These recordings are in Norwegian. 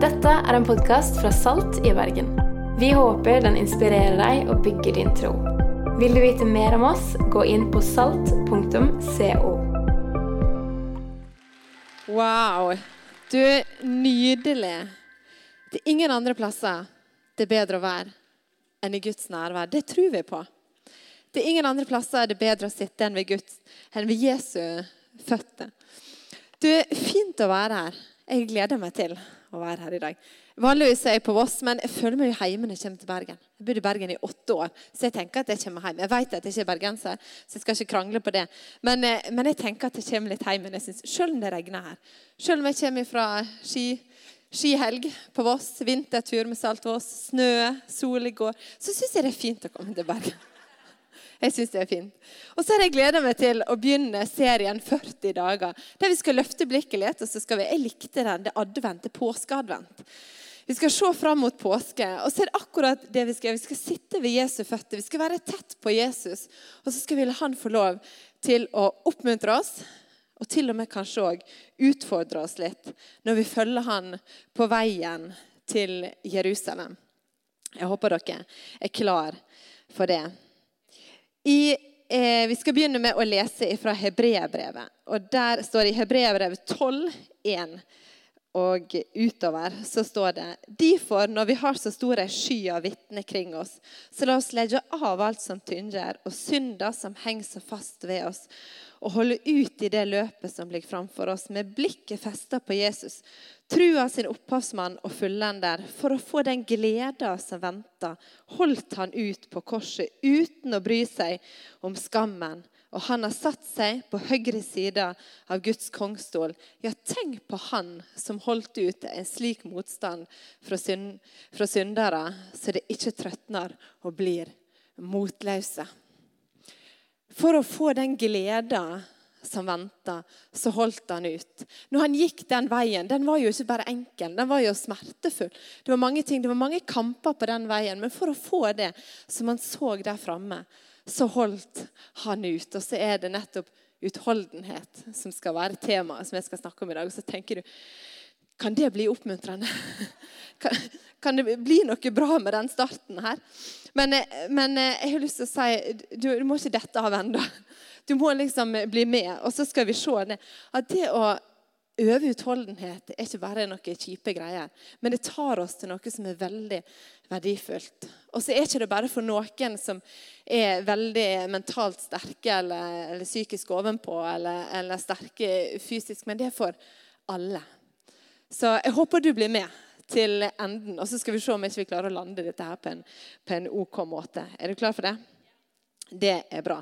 Dette er en podkast fra Salt i Bergen. Vi håper den inspirerer deg og bygger din tro. Vil du vite mer om oss, gå inn på salt.co. Wow. Du er nydelig. Det er ingen andre plasser det er bedre å være enn i Guds nærvær. Det tror vi på. Det er ingen andre plasser det er bedre å sitte enn ved, Guds, enn ved Jesu føtter. Du, fint å være her. Jeg gleder meg til å være her i dag. Vanligvis er jeg på Voss, men jeg føler meg hjemme når jeg kommer til Bergen. Jeg bodde i Bergen i åtte år, så jeg tenker at jeg kommer hjem. Jeg vet at jeg ikke er bergenser, så jeg skal ikke krangle på det. Men, eh, men jeg tenker at jeg kommer litt hjem. Synes, selv om det regner her. Selv om jeg kommer fra ski, skihelg på Voss, vintertur med Saltvoss, snø, sol i går, så syns jeg det er fint å komme til Bergen. Jeg synes det er fint. Og så har jeg gleda meg til å begynne serien 40 dager. Der vi skal løfte blikket litt. og så skal vi, Jeg likte den. Det er advent. Det er påskeadvent. Vi skal se fram mot påske. Og så er det akkurat det vi skal Vi skal sitte ved Jesu føtter. Vi skal være tett på Jesus. Og så skal vi la han få lov til å oppmuntre oss. Og til og med kanskje òg utfordre oss litt når vi følger han på veien til Jerusalem. Jeg håper dere er klar for det. I, eh, vi skal begynne med å lese fra Hebreabrevet. Og Der står det i Hebreabrevet 12, 1 og utover så står det Derfor, når vi har så store sky av vitner kring oss, så la oss legge av alt som tynger, og synder som henger så fast ved oss, og holde ut i det løpet som ligger framfor oss, med blikket festa på Jesus, trua sin opphavsmann og fullender. For å få den gleda som venter, holdt han ut på korset uten å bry seg om skammen og han har satt seg på høyre side av Guds kongstol. Ja, tenk på han som holdt ut en slik motstand fra, synd, fra syndere, så det ikke trøtner og blir motløse. For å få den gleda som venta, så holdt han ut. Når han gikk den veien, den var jo ikke bare enkel, den var jo smertefull. Det var mange ting, det var mange kamper på den veien, men for å få det som han så der framme, så holdt han ut. Og så er det nettopp utholdenhet som skal være temaet som jeg skal snakke om i dag. Og så tenker du kan det bli oppmuntrende? kan det bli noe bra med den starten her? Men, men jeg har lyst til å si du, du må ikke dette av ennå. Du må liksom bli med. Og så skal vi se. At det å øve utholdenhet er ikke bare noen kjipe greier, men det tar oss til noe som er veldig verdifullt. Og så er ikke det bare for noen som er veldig mentalt sterke eller, eller psykisk ovenpå eller, eller, sterke fysisk, men det er for alle. Så jeg håper du blir med til enden, og så skal vi se om ikke vi klarer å lande dette her på en, på en OK måte. Er du klar for det? Det er bra.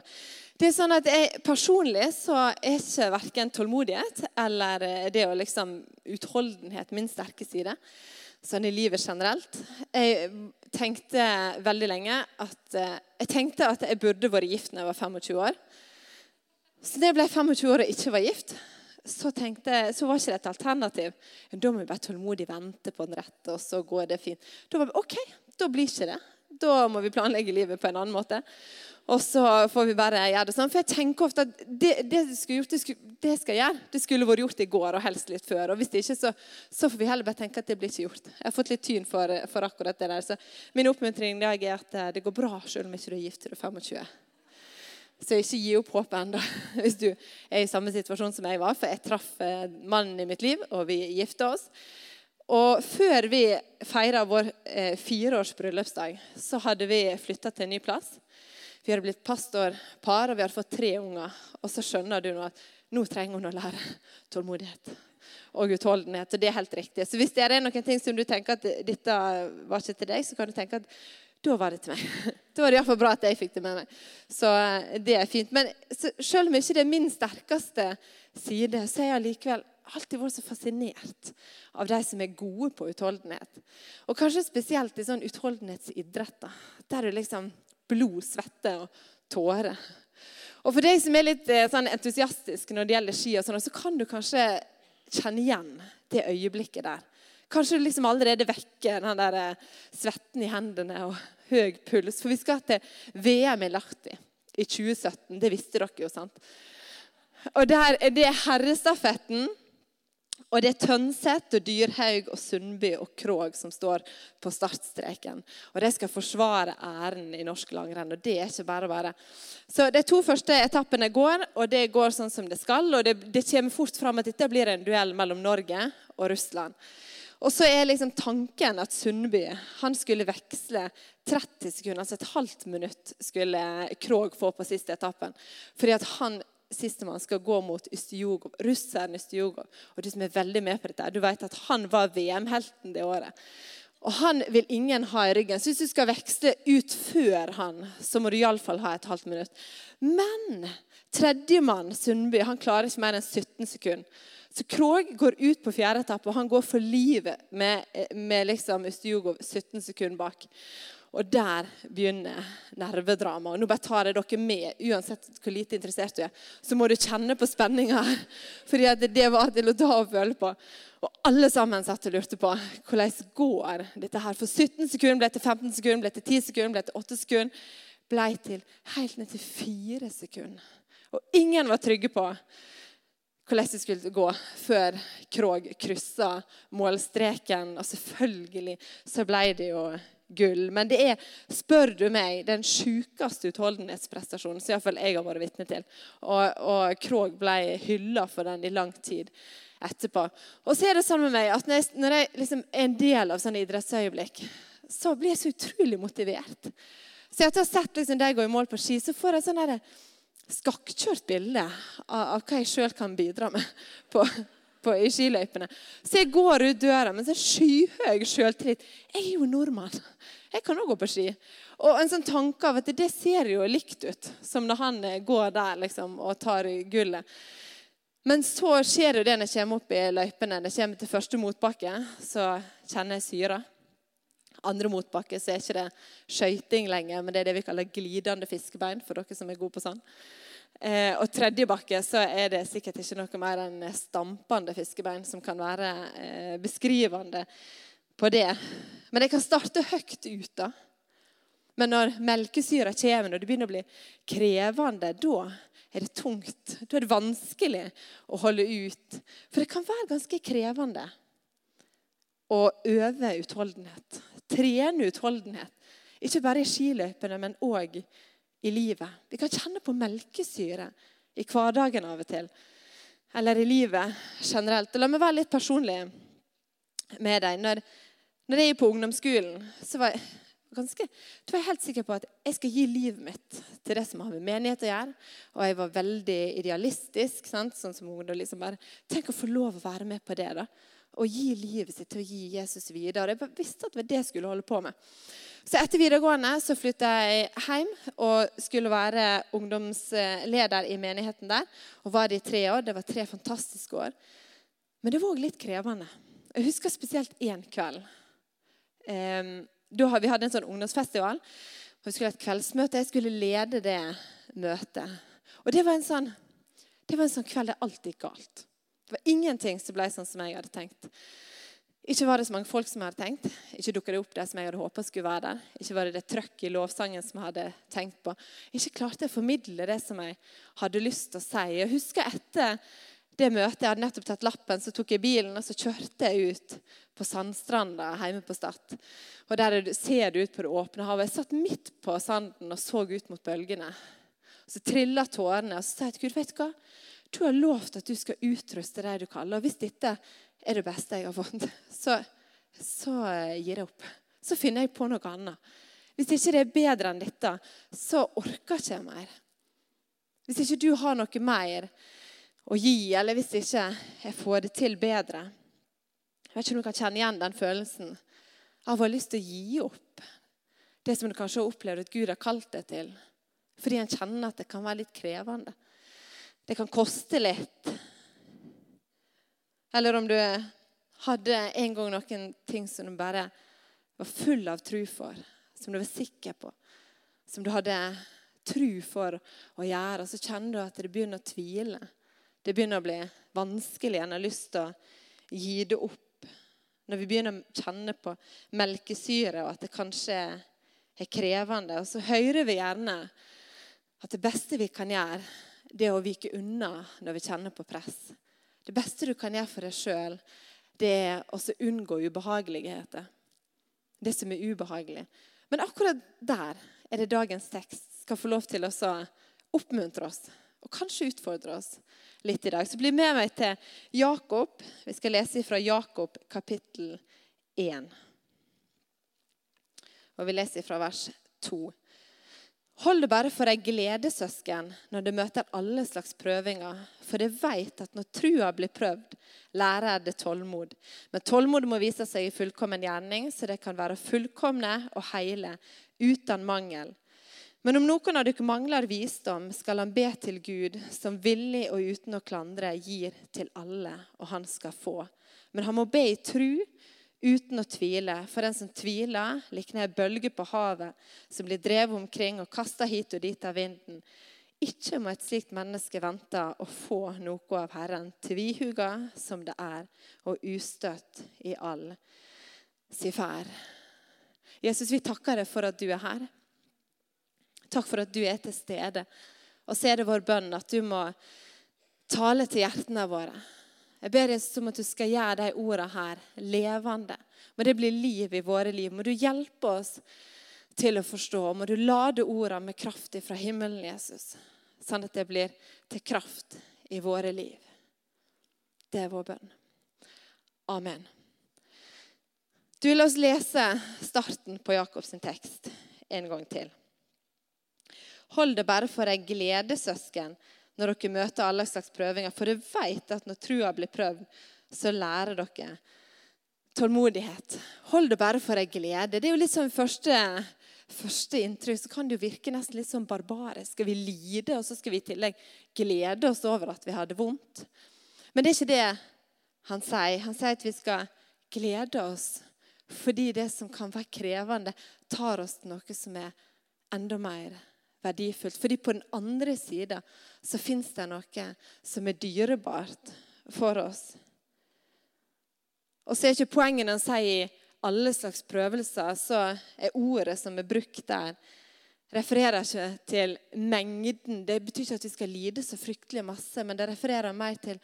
Det er sånn at jeg, Personlig så er ikke verken tålmodighet eller eh, det å liksom utholdenhet min sterke side. Sånn i livet generelt. Jeg tenkte veldig lenge at eh, jeg tenkte at jeg burde vært gift når jeg var 25 år. Så jeg ble 25 år og ikke var gift, så, tenkte, så var ikke det et alternativ. Da må vi bare tålmodig vente på den rette, og så går det fint. Da var vi, OK, da blir ikke det. Da må vi planlegge livet på en annen måte. Og så får vi bare gjøre det sånn. For jeg tenker ofte at det, det, gjort, det, skulle, det skal jeg gjøre, det skulle vært gjort i går og helst litt før. Og hvis det ikke, så, så, får vi heller bare tenke at det blir ikke gjort. Jeg har fått litt tyn for, for akkurat det der. Så min oppmuntring er at eh, det går bra selv om ikke du er gift til du er 25. Så ikke gi opp håpet ennå hvis du er i samme situasjon som jeg var. For jeg traff eh, mannen i mitt liv, og vi gifta oss. Og før vi feira vår eh, fireårs bryllupsdag, så hadde vi flytta til en ny plass. Vi hadde blitt pastorpar, og vi hadde fått tre unger. Og så skjønner du nå at nå trenger hun å lære tålmodighet og utholdenhet. Og det er helt riktig. Så hvis det er noen ting som du tenker at dette var ikke til deg, så kan du tenke at da var det til meg. Da var det iallfall bra at jeg fikk det med meg. Så eh, det er fint. Men selv om ikke det er min sterkeste side, så er jeg allikevel alltid vært så fascinert av de som er gode på utholdenhet. Og kanskje spesielt i sånn utholdenhetsidretter. Der du liksom blod, svette og tårer. Og For deg som er litt eh, sånn entusiastisk når det gjelder ski, og sånn, så kan du kanskje kjenne igjen det øyeblikket der. Kanskje du liksom allerede vekker den der eh, svetten i hendene og høy puls. For vi skal til VM i Lahti i 2017. Det visste dere jo, sant? Og der, Det er herrestafetten. Og det er Tønseth og Dyrhaug og Sundby og Krog som står på startstreken. Og de skal forsvare æren i norsk langrenn. Og det er ikke bare bare. Så De to første etappene går, og det går sånn som det skal. Og det, det kommer fort fram at dette blir en duell mellom Norge og Russland. Og så er liksom tanken at Sundby han skulle veksle 30 sekunder, altså et halvt minutt skulle Krog få på siste etappen. Fordi at han sistemann skal gå mot Ustjugov, russeren Ustjugov. Og du som er veldig med på dette, du vet at han var VM-helten det året. Og han vil ingen ha i ryggen. Så hvis du skal veksle ut før han, så må du iallfall ha et halvt minutt. Men tredjemann, Sundby, han klarer ikke mer enn 17 sekunder. Så Krog går ut på fjerde etappe, og han går for livet med, med liksom Ustjugov 17 sekunder bak. Og der begynner nervedramaet. Nå bare tar jeg dere med, uansett hvor lite interessert du er. Så må du kjenne på spenninga her. Fordi det var til å ta og føle på. Og alle sammen satt og lurte på hvordan går dette her. For 17 sekunder ble til 15 sekunder, ble til 10 sekunder, ble til 8 sekunder. Ble til helt ned til 4 sekunder. Og ingen var trygge på hvordan det skulle gå før Krog kryssa målstreken. Og selvfølgelig så ble det jo gull. Men det er, spør du meg, den sjukeste utholdenhetsprestasjonen som iallfall jeg har vært vitne til. Og, og Krog ble hylla for den i lang tid etterpå. Og så er det sånn med meg at når jeg, når jeg liksom er en del av sånne idrettsøyeblikk, så blir jeg så utrolig motivert. Så etter å ha sett liksom, deg gå i mål på ski, så får jeg sånn herre skakkjørt bilde av, av hva jeg sjøl kan bidra med på, på, i skiløypene. Så jeg går ut døra med en skyhøy sjøltillit. Jeg er jo nordmann. Jeg kan òg gå på ski. Og en sånn tanke av at det ser jo likt ut som når han eh, går der liksom, og tar gullet. Men så skjer det jo det når jeg kommer opp i løypene. Når jeg kommer til første motbakke, så kjenner jeg syra. Andre motbakke så er ikke det skøyting lenger, men det er det vi kaller glidende fiskebein. for dere som er gode på sånn. Eh, og tredje bakke så er det sikkert ikke noe mer enn stampende fiskebein som kan være eh, beskrivende på det. Men det kan starte høyt ut. da. Men når melkesyra kommer, og det begynner å bli krevende, da er det tungt. Da er det vanskelig å holde ut. For det kan være ganske krevende å øve utholdenhet. Trene utholdenhet. Ikke bare i skiløypene, men òg i livet. Vi kan kjenne på melkesyre i hverdagen av og til. Eller i livet generelt. La meg være litt personlig med deg. Når, når jeg er på ungdomsskolen, så var jeg ganske, så var jeg helt sikker på at jeg skal gi livet mitt til det som har med menighet å gjøre. Og jeg var veldig idealistisk. Sant? sånn som ungdom liksom bare, Tenk å få lov å være med på det. da, Og gi livet sitt til å gi Jesus videre. Jeg visste at det var det jeg skulle holde på med. Så etter videregående så flytta jeg hjem og skulle være ungdomsleder i menigheten der. Og var det i tre år. Det var tre fantastiske år. Men det var òg litt krevende. Jeg husker spesielt én kveld. da, vi hadde en sånn ungdomsfestival. og Vi skulle ha et kveldsmøte. Jeg skulle lede det møtet. Og det var en sånn, det var en sånn kveld der alt gikk galt. Det var ingenting som ble sånn som jeg hadde tenkt. Ikke var det så mange folk som jeg hadde tenkt. Ikke dukka det opp det som jeg hadde håpa skulle være der. Ikke var det det trøkk i lovsangen som jeg hadde tenkt på. Ikke klarte jeg å formidle det som jeg hadde lyst til å si. Jeg husker etter det møtet jeg hadde nettopp tatt lappen, så tok jeg bilen og så kjørte jeg ut på sandstranda hjemme på Stad. Og Der ser du ut på det åpne havet. Jeg satt midt på sanden og så ut mot bølgene. Så trilla tårene. Og så sa jeg til Gud, vet du hva? Du har lovt at du skal utruste de du kaller. Og hvis dette er det beste jeg har fått, så, så gir jeg opp. Så finner jeg på noe annet. Hvis ikke det er bedre enn dette, så orker ikke jeg mer. Hvis ikke du har noe mer å gi, eller hvis ikke jeg får det til bedre Jeg vet ikke om du kan kjenne igjen den følelsen av å ha lyst til å gi opp det som du kanskje har opplevd at Gud har kalt deg til, fordi en kjenner at det kan være litt krevende. Det kan koste litt. Eller om du hadde en gang noen ting som du bare var full av tru for, som du var sikker på, som du hadde tru for å gjøre, så kjenner du at det begynner å tvile. Det begynner å bli vanskelig. En har lyst til å gi det opp. Når vi begynner å kjenne på melkesyre, og at det kanskje er krevende. Og så hører vi gjerne at det beste vi kan gjøre, det å vike unna når vi kjenner på press. Det beste du kan gjøre for deg sjøl, det er å unngå ubehageligheter. Det som er ubehagelig. Men akkurat der er det dagens tekst skal få lov til å oppmuntre oss og kanskje utfordre oss litt i dag. Så bli med meg til Jakob. Vi skal lese fra Jakob kapittel 1. Og vi leser fra vers 2. Hold det bare for ei glede, søsken, når det møter alle slags prøvinger. For det veit at når trua blir prøvd, lærer det tålmod. Men tålmod må vise seg i fullkommen gjerning, så det kan være fullkomne og hele, uten mangel. Men om noen av dere mangler visdom, skal han be til Gud, som villig og uten å klandre gir til alle, og han skal få. Men han må be i tru, uten å tvile. For den som tviler, likner ei bølge på havet, som blir drevet omkring og kasta hit og dit av vinden. Ikke må et slikt menneske vente å få noe av Herren, tvihuga som det er, og ustøtt i all si ferd. Jesus, vi takker deg for at du er her. Takk for at du er til stede. Og så er det vår bønn at du må tale til hjertene våre. Jeg ber Jesus om at du skal gjøre de ordene her levende. Må det bli liv i våre liv. Må du hjelpe oss til å forstå. Må du lade ordene med kraft fra himmelen, Jesus. Sånn at det blir til kraft i våre liv. Det er vår bønn. Amen. Du, La oss lese starten på Jakobs tekst en gang til. Hold det bare for ei glede, søsken, når dere møter alle slags prøvinger. For dere vet at når trua blir prøvd, så lærer dere tålmodighet. Hold det bare for ei glede. Det er jo litt sånn første, første inntrykk så kan det jo virke nesten litt sånn barbarisk. Skal vi lide, og så skal vi i tillegg glede oss over at vi hadde vondt? Men det er ikke det han sier. Han sier at vi skal glede oss fordi det som kan være krevende, tar oss til noe som er enda mer verdifullt. Fordi på den andre sida så fins det noe som er dyrebart for oss. Og så er ikke poenget han sier i alle slags prøvelser, så er ordet som er brukt der, refererer ikke til mengden. Det betyr ikke at vi skal lide så fryktelig masse, men det refererer mer til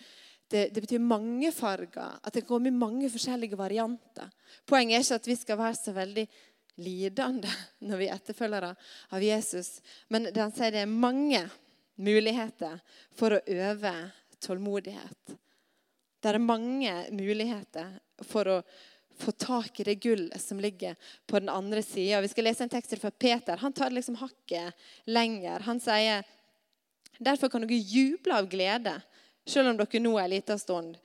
det, det betyr mange farger. At det kommer i mange forskjellige varianter. Poenget er ikke at vi skal være så veldig lidende når vi er etterfølgere av Jesus. Men han sier det er mange muligheter for å øve tålmodighet. Det er mange muligheter for å få tak i det gullet som ligger på den andre sida. Vi skal lese en tekst fra Peter. Han tar liksom hakket lenger. Han sier derfor kan dere juble av glede, selv om dere nå er en liten stund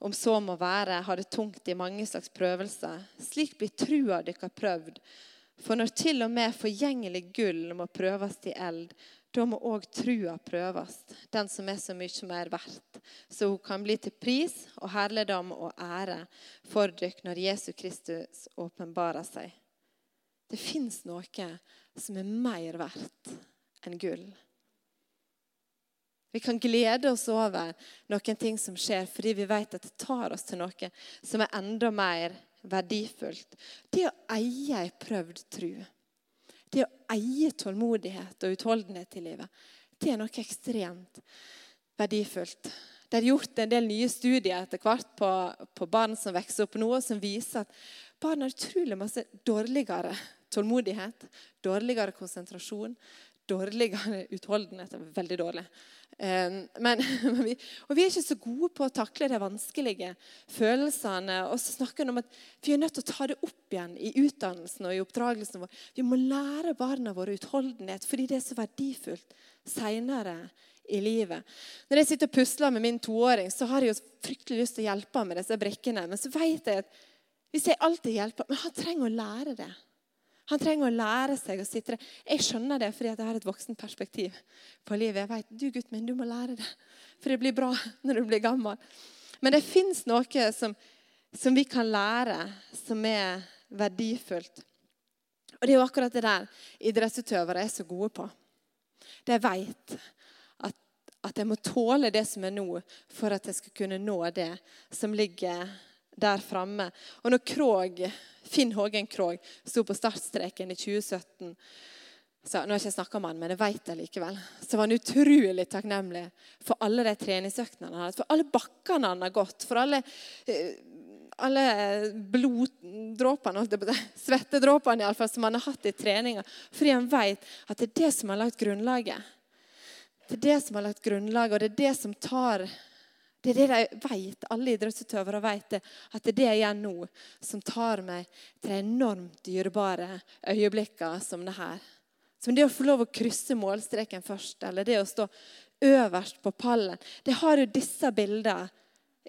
om så må være, har det tungt i mange slags prøvelser. Slik blir trua deres prøvd. For når til og med forgjengelig gull må prøves til eld, da må òg trua prøves, den som er så mye mer verdt, så hun kan bli til pris og herligdom og ære for dere når Jesus Kristus åpenbarer seg. Det fins noe som er mer verdt enn gull. Vi kan glede oss over noen ting som skjer, fordi vi vet at det tar oss til noe som er enda mer verdifullt. Det å eie ei prøvd tru, det å eie tålmodighet og utholdenhet i livet, det er noe ekstremt verdifullt. Det er gjort en del nye studier etter hvert på, på barn som vokser opp nå, som viser at barn har utrolig masse dårligere tålmodighet, dårligere konsentrasjon, dårligere utholdenhet. Veldig dårlig. Men, men og vi er ikke så gode på å takle de vanskelige følelsene. Og så snakker han om at vi er nødt til å ta det opp igjen i utdannelsen og i oppdragelsen vår. Vi må lære barna våre utholdenhet fordi det er så verdifullt seinere i livet. Når jeg sitter og pusler med min toåring, så har jeg jo fryktelig lyst til å hjelpe ham med disse brikkene. Men så vet jeg at hvis jeg alltid hjelper Men han trenger å lære det. Han trenger å lære seg å sitte der. Jeg skjønner det fordi jeg har et voksent perspektiv på livet. Jeg vet, du gutt min, du må lære det, for det blir bra når du blir gammel. Men det fins noe som, som, vi kan lære, som er verdifullt. Og det er jo akkurat det der idrettsutøvere er så gode på. De vet at, at jeg må tåle det som er nå, for at jeg skal kunne nå det som ligger der framme. Og når Krog, Finn Hågen Krog sto på startstreken i 2017, så nå har jeg ikke snakka med han, men jeg vet det likevel. Så var han utrolig takknemlig for alle de treningsøktene han hadde. For alle bakkene han har gått. For alle, eh, alle bloddråpene, svettedråpene iallfall, som han har hatt i treninga. Fordi han vet at det er det som har lagt grunnlaget. Det er det som har lagt grunnlaget, og det er det som tar det er det de vet, alle idrettsutøvere vet det, at det er det jeg gjør nå, som tar meg til de enormt dyrebare øyeblikkene som det her. Som det å få lov å krysse målstreken først, eller det å stå øverst på pallen. Det har jo disse bildene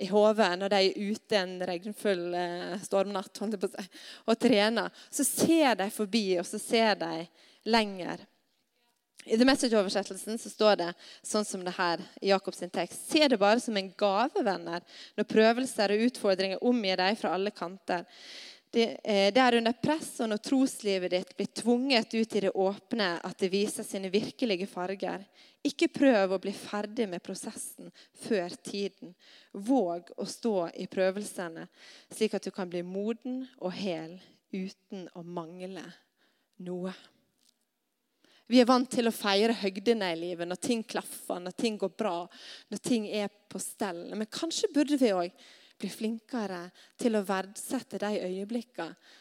i hodet når de er ute en regnfull eh, stormnatt og trener. Så ser de forbi, og så ser de lenger. I The Message-oversettelsen så står det sånn som det her i Jakobs tekst. Se det bare som en gave, venner, når prøvelser og utfordringer omgir deg fra alle kanter. Det, eh, det er under press og når troslivet ditt blir tvunget ut i det åpne, at det viser sine virkelige farger. Ikke prøv å bli ferdig med prosessen før tiden. Våg å stå i prøvelsene, slik at du kan bli moden og hel uten å mangle noe. Vi er vant til å feire høgdene i livet når ting klaffer, når ting går bra, når ting er på stell. Men kanskje burde vi òg bli flinkere til å verdsette de øyeblikkene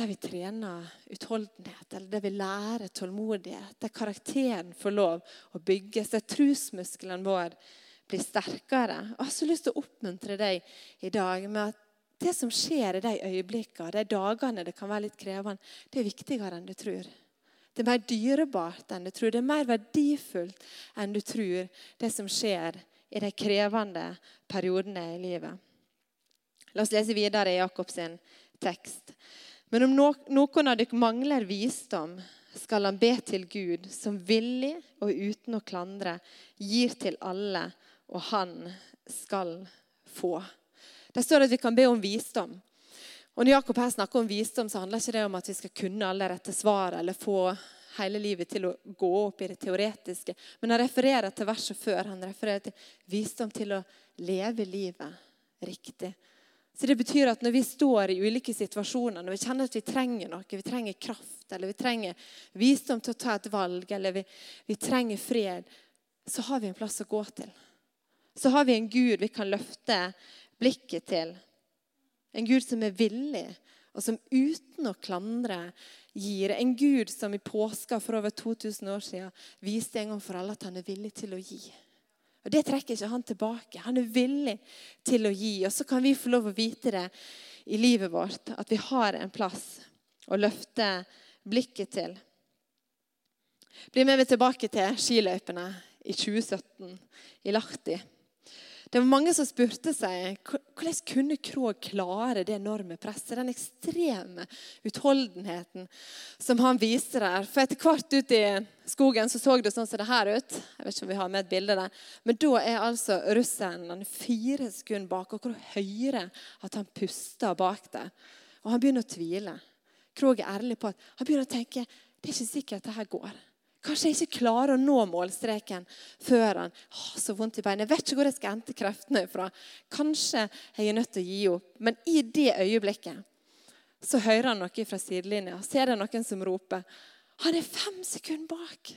der vi trener utholdenhet, eller der vi lærer tålmodighet, der karakteren får lov å bygges, der trusmuskelen våre blir sterkere. Jeg har så lyst til å oppmuntre deg i dag med at det som skjer i de øyeblikkene, de dagene det kan være litt krevende, det er viktigere enn du tror. Det er mer dyrebart enn du tror. Det er mer verdifullt enn du tror, det som skjer i de krevende periodene i livet. La oss lese videre i Jakobs tekst. Men om noen av dere mangler visdom, skal han be til Gud, som villig og uten å klandre gir til alle, og han skal få. Det står at vi kan be om visdom. Og Når Jakob her snakker om visdom, så handler ikke det om at vi skal kunne alle rette svar eller få hele livet til å gå opp i det teoretiske. Men han refererer til verset før. Han refererer til visdom til å leve livet riktig. Så det betyr at Når vi står i ulike situasjoner, når vi kjenner at vi trenger noe, vi trenger kraft, eller vi trenger visdom til å ta et valg, eller vi, vi trenger fred, så har vi en plass å gå til. Så har vi en Gud vi kan løfte blikket til. En Gud som er villig og som uten å klandre gir. En Gud som i påska for over 2000 år siden viste en gang for alle at han er villig til å gi. Og Det trekker ikke han tilbake. Han er villig til å gi. Og så kan vi få lov å vite det i livet vårt, at vi har en plass å løfte blikket til. Bli med meg tilbake til skiløypene i 2017 i Lahti. Det var mange som spurte seg hvordan kunne Krog klare det enorme presset, den ekstreme utholdenheten som han viste der. For etter hvert ut i skogen så, så det sånn som det her ut. Jeg vet ikke om vi har med et bilde der. Men da er altså russeren fire sekunder bak, og hvor høyere at han puster bak der. Og han begynner å tvile. Krog er ærlig på at han begynner å tenke det er ikke sikkert det her går. Kanskje jeg ikke klarer å nå målstreken før han har så vondt i beinet. Jeg vet ikke hvor jeg skal hente kreftene fra. Kanskje jeg er nødt til å gi opp. Men i det øyeblikket så hører han noe fra sidelinja. Ser det noen som roper. Han er fem sekunder bak!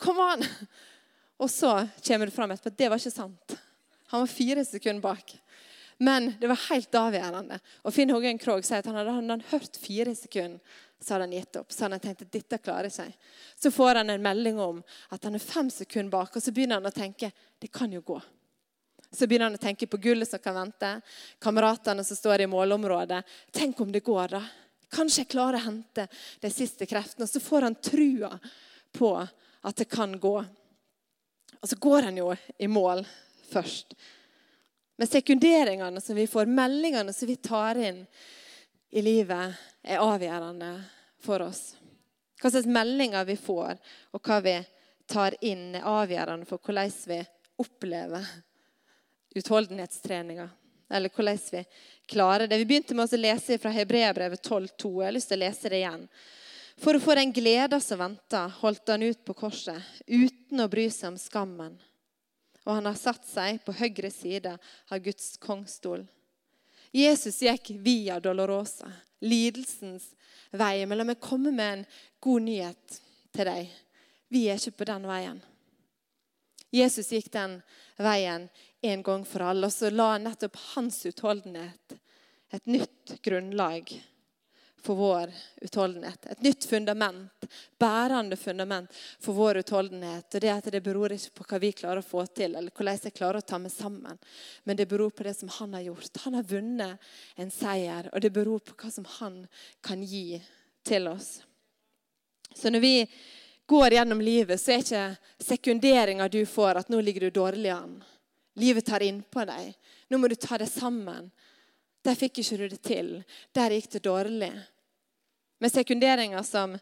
Kom an! Og så kommer det fram etterpå at det var ikke sant. Han var fire sekunder bak. Men det var helt avgjørende. Og Finn Hågen Krogh sier at han hadde, han hadde hørt fire sekunder så hadde han gitt opp. Så hadde han tenkt at dette klarer seg. Så får han en melding om at han er fem sekunder bak, og så begynner han å tenke det kan jo gå. Så begynner han å tenke på gullet som kan vente, kameratene som står i målområdet. Tenk om det går, da. Kanskje jeg klarer å hente de siste kreftene. Og så får han trua på at det kan gå. Og så går han jo i mål først. Men sekunderingene som vi får, meldingene som vi tar inn, i livet er avgjørende for oss. Hva slags meldinger vi får, og hva vi tar inn, er avgjørende for hvordan vi opplever utholdenhetstreninga. Eller hvordan vi klarer det. Vi begynte med å lese fra Hebreabrevet 12,2. Jeg har lyst til å lese det igjen. For å få den gleda som venta, holdt han ut på korset uten å bry seg om skammen. Og han har satt seg på høyre side av Guds kongstol. Jesus gikk via Dolorosa, lidelsens vei. Men la meg komme med en god nyhet til deg. Vi er ikke på den veien. Jesus gikk den veien en gang for alle, og så la nettopp hans utholdenhet et nytt grunnlag for vår utholdenhet. Et nytt fundament, bærende fundament for vår utholdenhet. Og det at det beror ikke på hva vi klarer å få til, eller hvordan jeg klarer å ta meg sammen, men det beror på det som han har gjort. Han har vunnet en seier, og det beror på hva som han kan gi til oss. Så når vi går gjennom livet, så er ikke sekunderinga du får, at nå ligger du dårlig an. Livet tar innpå deg. Nå må du ta det sammen. Der fikk ikke du det til. Der gikk det dårlig. Med sekunderinga som,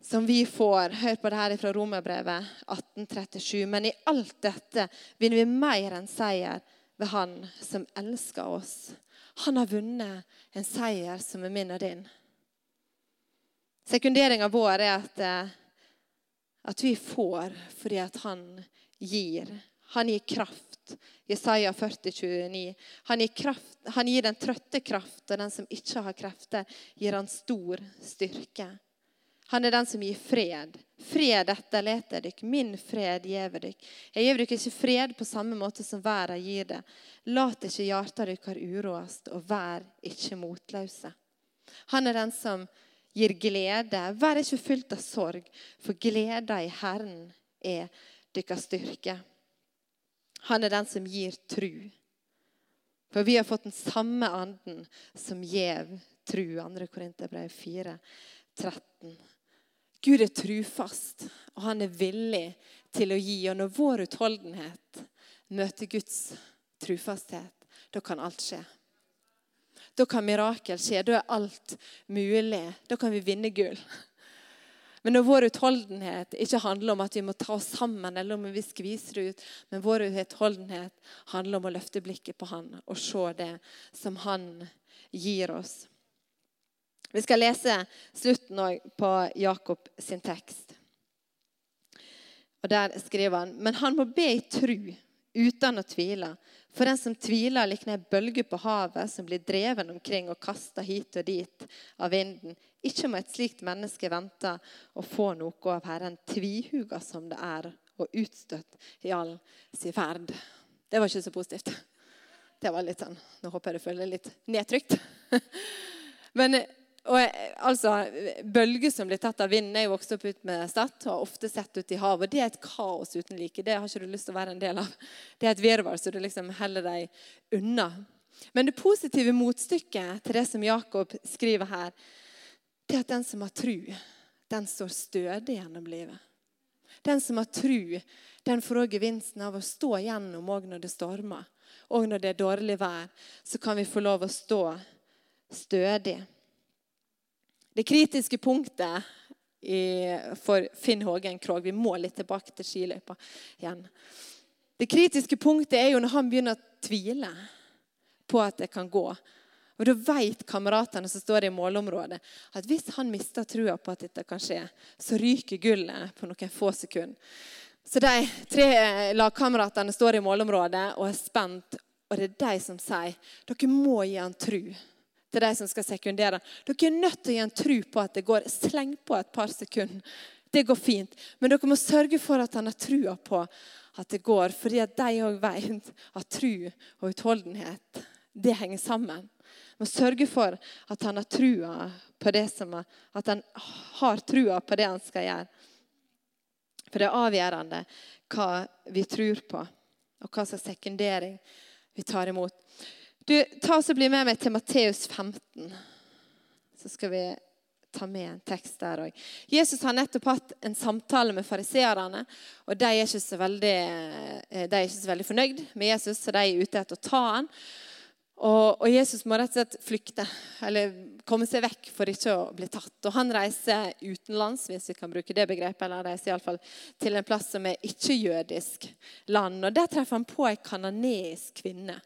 som vi får Hør på det her fra Romerbrevet 1837. Men i alt dette vinner vi mer enn seier ved Han som elsker oss. Han har vunnet en seier som er min og din. Sekunderinga vår er at, eh, at vi får fordi at han gir. Han gir kraft. Jesaja 40, 29. Han gir, kraft, han gir den trøtte kraft, og den som ikke har krefter, gir han stor styrke. Han er den som gir fred. Fred etterleter dykk, min fred gjever dykk. Jeg gjev dykk ikke fred på samme måte som verden gir det. Lat ikke hjertet dykkar uroast, og vær ikke motløse. Han er den som gir glede. Vær ikke fylt av sorg, for gleda i Herren er dykkar styrke. Han er den som gir tru. For vi har fått den samme anden som gjev tru. 2. Korinterbrev 4, 13. Gud er trufast, og han er villig til å gi. Og når vår utholdenhet møter Guds trufasthet, da kan alt skje. Da kan mirakel skje. Da er alt mulig. Da kan vi vinne gull. Men når vår utholdenhet ikke handler om at vi må ta oss sammen, eller om vi skviser ut, men vår utholdenhet handler om å løfte blikket på Han og se det som Han gir oss. Vi skal lese slutten på Jakob sin tekst. Og Der skriver han Men han må be i tru, uten å tvile. For den som tviler, likner en bølge på havet som blir dreven omkring og kasta hit og dit av vinden. Ikke må et slikt menneske vente å få noe av Herren, tvihuga som det er, og utstøtt i all sin ferd. Det var ikke så positivt. Det var litt sånn, Nå håper jeg du føler litt nedtrykt. Men og, altså, Bølger som blir tatt av vinden. Jeg er jo vokst opp ut med Stad og har ofte sett ut i havet. Det er et kaos uten like. Det har ikke du lyst til å være en del av. Det er et virvar, så du liksom heller deg unna. Men det positive motstykket til det som Jakob skriver her, det er at den som har tru, den står stødig gjennom livet. Den som har tru, den får òg gevinsten av å stå gjennom òg når det stormer. Og når det er dårlig vær, så kan vi få lov å stå stødig. Det kritiske punktet i, for Finn Hågen Krogh Vi må litt tilbake til skiløypa igjen. Det kritiske punktet er jo når han begynner å tvile på at det kan gå. Og Da vet kameratene som står i målområdet, at hvis han mister trua på at dette kan skje, så ryker gullet på noen få sekunder. Så de tre lagkameratene står i målområdet og er spent, og det er de som sier dere må gi han tru til de som skal sekundere. Dere er nødt til å gi en tro på at det går. Sleng på et par sekunder. Det går fint. Men dere må sørge for at han har trua på at det går. Fordi at de òg vet at tru og utholdenhet det henger sammen. Må sørge for at han har trua på det som at han har trua på det han skal gjøre. For det er avgjørende hva vi tror på, og hva slags sekundering vi tar imot. Du, ta og Bli med meg til Matteus 15. Så skal vi ta med en tekst der òg. Jesus har nettopp hatt en samtale med fariseerne. Og de er, ikke så veldig, eh, ikke så veldig fornøyd med Jesus, så de er ute etter å ta han. Og, og, Jesus må rett og slett flykte, eller komme seg vekk for ikke å bli tatt. Og Han reiser utenlands, hvis vi kan bruke det begrepet, eller reiser iallfall til en plass som er ikke-jødisk land. Og Der treffer han på ei kanoneisk kvinne.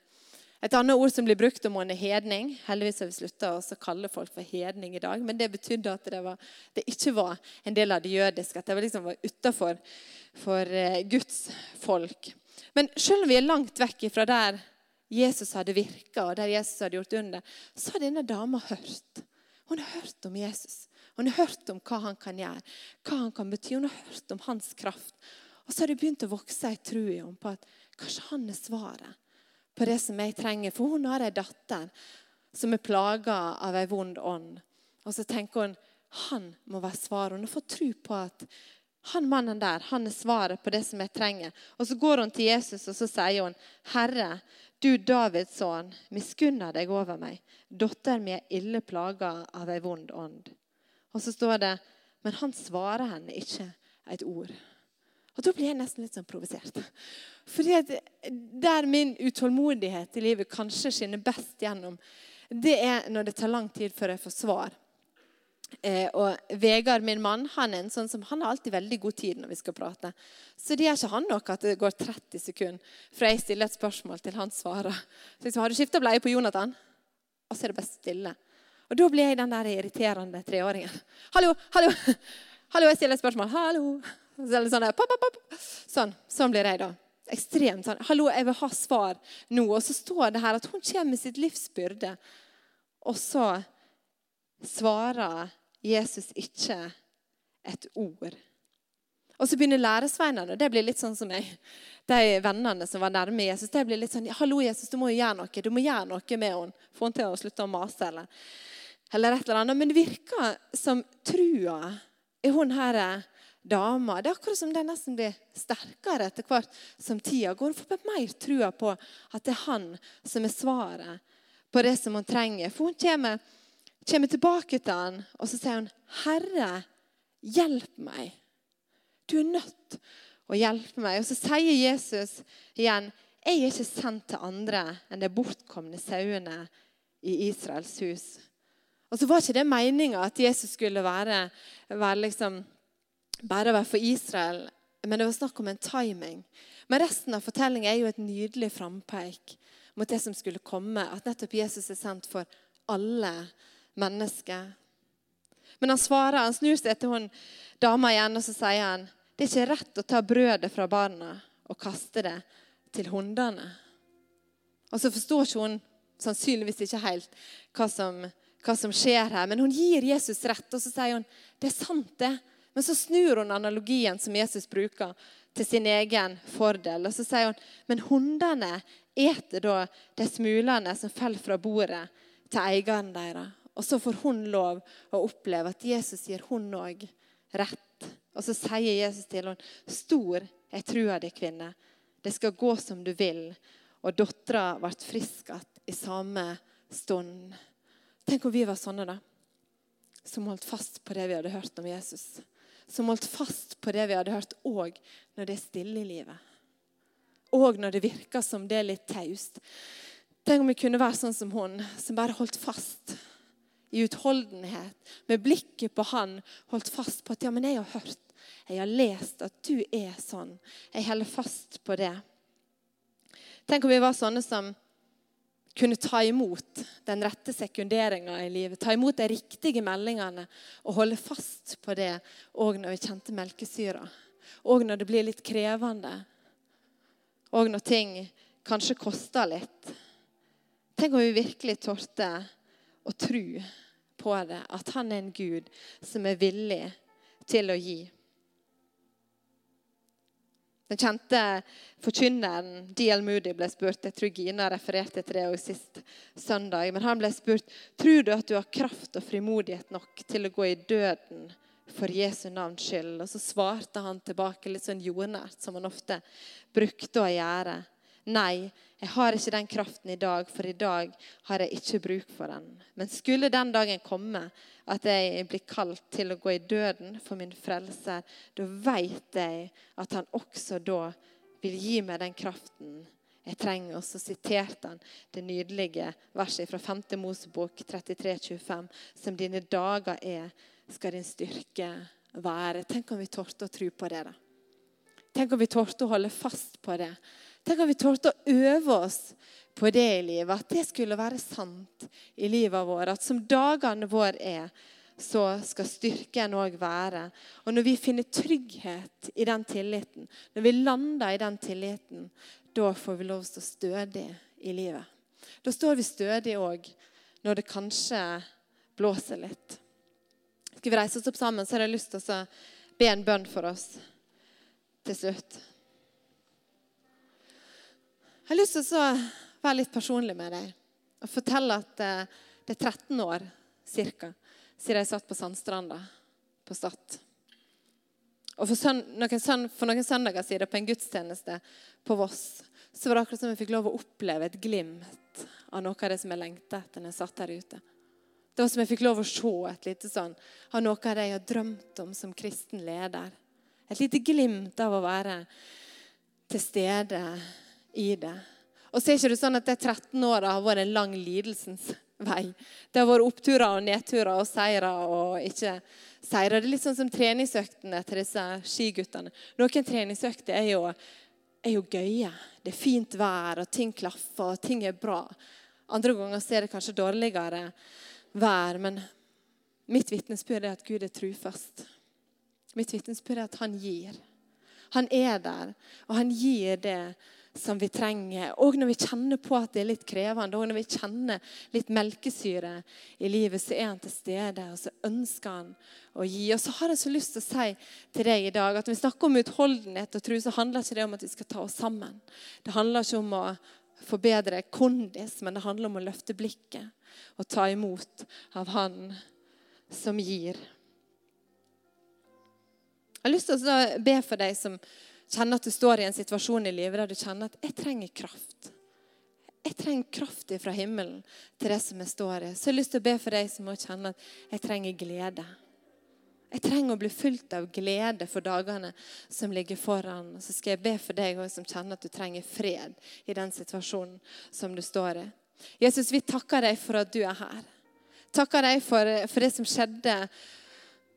Et annet ord som blir brukt om henne er hedning Heldigvis har vi slutta å kalle folk for hedning i dag. Men det betydde at det, var, det ikke var en del av det jødiske. At det var liksom utafor for eh, Guds folk. Men selv om vi er langt vekk fra der Jesus hadde virka, og der Jesus hadde gjort under, så har denne dama hørt. Hun har hørt om Jesus. Hun har hørt om hva han kan gjøre, hva han kan bety. Hun har hørt om hans kraft. Og så har det begynt å vokse ei tro i henne på at kanskje han er svaret på det som jeg trenger. For hun har ei datter som er plaga av ei vond ånd. Og så tenker hun han må være svaret. Hun har fått tro på at han mannen der han er svaret på det som jeg trenger. Og Så går hun til Jesus og så sier hun, 'Herre, du Davids sønn, miskunner deg over meg. Datteren min er ille plaga av ei vond ånd.' Og så står det, men han svarer henne ikke et ord. Og Da blir jeg nesten litt sånn provosert. Fordi at Der min utålmodighet i livet kanskje skinner best gjennom, det er når det tar lang tid før jeg får svar. Eh, og Vegard, min mann, han er en sånn som, han har alltid veldig god tid når vi skal prate. Så det gjør ikke han nok at det går 30 sekunder fra jeg stiller et spørsmål til han svarer. Så sa, har du skifta bleie på Jonathan? Og så er det bare stille. Og da blir jeg den der irriterende treåringen. Hallo, hallo, hallo, jeg stiller et spørsmål. Hallo. Eller sånn, pop, pop, pop. sånn, sånn blir jeg da. Ekstremt sånn. Hallo, jeg vil ha svar nå. Og så står det her at hun kommer med sitt livs byrde. Og så svarer Jesus ikke et ord. Og så begynner læresveinene. Det blir litt sånn som meg. De vennene som var nærme Jesus, de blir litt sånn 'Hallo, Jesus, du må jo gjøre noe. Du må gjøre noe med henne. Få henne til å slutte å mase.' Eller, eller et eller annet. Men det virker som trua i hun her dama Det er akkurat som de nesten blir sterkere etter hvert som tida går. Hun får mer trua på at det er han som er svaret på det som hun trenger. For hun kommer kommer tilbake til han, og så sier hun, 'Herre, hjelp meg.' Du er nødt å hjelpe meg. Og så sier Jesus igjen, 'Jeg er ikke sendt til andre enn de bortkomne sauene i Israels hus.' Og så var ikke det meninga at Jesus skulle være, være liksom, bare være for Israel, men det var snakk om en timing. Men resten av fortellingen er jo et nydelig frampeik mot det som skulle komme. At nettopp Jesus er sendt for alle mennesker. Men han svarer, han snur seg til hun dama igjen og så sier han, det er ikke rett å ta brødet fra barna og kaste det til hundene. Og så forstår ikke hun sannsynligvis ikke helt hva som, hva som skjer her. Men hun gir Jesus rett, og så sier hun det er sant, det. Men så snur hun analogien som Jesus bruker, til sin egen fordel. Og så sier hun men hundene eter da de smulene som faller fra bordet til eieren deres. Og så får hun lov å oppleve at Jesus gir hun òg rett. Og så sier Jesus til henne, 'Stor er trua di, kvinne. Det skal gå som du vil.' Og dattera ble frisk igjen i samme stund. Tenk om vi var sånne, da. Som holdt fast på det vi hadde hørt om Jesus. Som holdt fast på det vi hadde hørt òg når det er stille i livet. Og når det virker som det er litt taust. Tenk om vi kunne være sånn som hun, som bare holdt fast i utholdenhet, med blikket på han, holdt fast på at ja, men jeg har hørt, jeg har lest at du er sånn. Jeg holder fast på det. Tenk om vi var sånne som kunne ta imot den rette sekunderinga i livet. Ta imot de riktige meldingene og holde fast på det òg når vi kjente melkesyra. Og når det blir litt krevende. Og når ting kanskje koster litt. Tenk om vi virkelig torde å tro på det, at han er en Gud som er villig til å gi. Den kjente forkynneren D.L. Moody ble spurt jeg tror Gina refererte til det også sist søndag, men han ble spurt tror du at du har kraft og frimodighet nok til å gå i døden for Jesu navns skyld. Og Så svarte han tilbake litt sånn jordnært, som han ofte brukte å gjøre. Nei, jeg har ikke den kraften i dag, for i dag har jeg ikke bruk for den. Men skulle den dagen komme at jeg blir kalt til å gå i døden for min frelser, da vet jeg at han også da vil gi meg den kraften jeg trenger. Og så siterte han det nydelige verset fra 5. Mosebok 33, 25. Som dine dager er, skal din styrke være. Tenk om vi torde å tro på det. da. Tenk om vi torde å holde fast på det. Tenk om vi tålte å øve oss på det i livet. At det skulle være sant i livet vårt. At som dagene våre er, så skal styrken òg være. Og når vi finner trygghet i den tilliten, når vi lander i den tilliten, da får vi lov til å stå stødig i livet. Da står vi stødig òg når det kanskje blåser litt. Skal vi reise oss opp sammen, så har jeg lyst til å be en bønn for oss til slutt. Jeg har lyst til å være litt personlig med deg og fortelle at eh, det er 13 år cirka, siden jeg satt på Sandstranda på Stad. Og for, søn, noen, for noen søndager siden på en gudstjeneste på Voss så var det akkurat som jeg fikk lov å oppleve et glimt av noe av det som jeg lengta etter når jeg satt her ute. Det var som jeg fikk lov å se et lite sånn, av noe av det jeg har drømt om som kristen leder. Et lite glimt av å være til stede i det. Og så er det sånn at de 13 åra har vært en lang lidelsens vei. Det har vært oppturer og nedturer og seirer og ikke seirer. Det er litt sånn som treningsøktene til disse skiguttene. Noen treningsøkter er jo er jo gøye. Det er fint vær, og ting klaffer, og ting er bra. Andre ganger er det kanskje dårligere vær, men mitt vitnesbyrd er at Gud er trufast. Mitt vitnesbyrd er at han gir. Han er der, og han gir det som vi trenger. Og når vi kjenner på at det er litt krevende, og når vi kjenner litt melkesyre i livet, så er han til stede, og så ønsker han å gi. Og så har jeg så lyst til å si til deg i dag at når vi snakker om utholdenhet og tro, så handler ikke det om at vi skal ta oss sammen. Det handler ikke om å forbedre kondis, men det handler om å løfte blikket og ta imot av Han som gir. Jeg har lyst til å be for deg som kjenner at du står i en situasjon i livet der du kjenner at 'jeg trenger kraft'. Jeg trenger kraft fra himmelen til det som jeg står i. Så jeg har lyst til å be for deg som må kjenne at jeg trenger glede. Jeg trenger å bli fulgt av glede for dagene som ligger foran. Så skal jeg be for deg som kjenner at du trenger fred i den situasjonen som du står i. Jesus, vi takker deg for at du er her. Takker deg for, for det som skjedde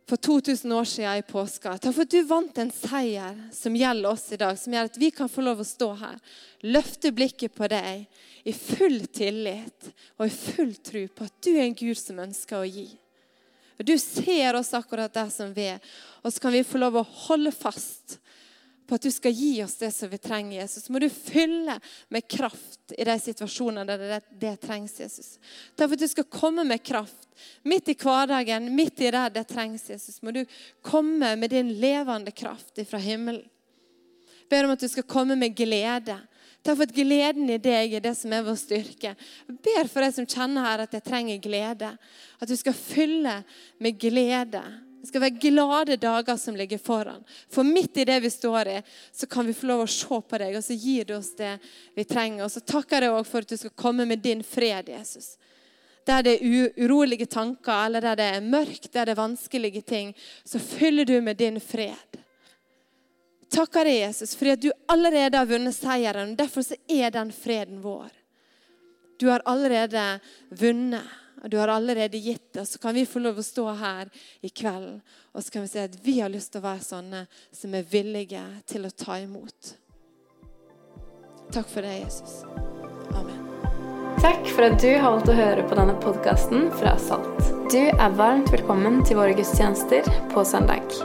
for 2000 år siden i påska. Takk for at du vant en seier som gjelder oss i dag, som gjør at vi kan få lov å stå her, løfte blikket på deg i full tillit og i full tro på at du er en Gud som ønsker å gi. Du ser oss akkurat der som vi er, og så kan vi få lov å holde fast på at du skal gi oss det som vi trenger, Jesus. Må du fylle med kraft i de situasjonene der det, det trengs, Jesus. Takk for at du skal komme med kraft midt i hverdagen, midt i der det trengs, Jesus. Må du komme med din levende kraft fra himmelen. Ber om at du skal komme med glede. Takk for at gleden i deg er det som er vår styrke. Ber for deg som kjenner her at de trenger glede. At du skal fylle med glede det skal være glade dager som ligger foran. For midt i det vi står i, så kan vi få lov å se på deg, og så gir du oss det vi trenger. Og så takker jeg deg for at du skal komme med din fred, Jesus. Der det er urolige tanker, eller der det er mørkt, der det er vanskelige ting, så fyller du med din fred. Takker deg, Jesus, fordi at du allerede har vunnet seieren. og Derfor så er den freden vår. Du har allerede vunnet og du har allerede gitt det. Så kan vi få lov å stå her i kveld og så kan vi si at vi har lyst til å være sånne som er villige til å ta imot. Takk for det, Jesus. Amen. Takk for at du har valgt å høre på denne podkasten fra Salt. Du er varmt velkommen til våre gudstjenester på søndag.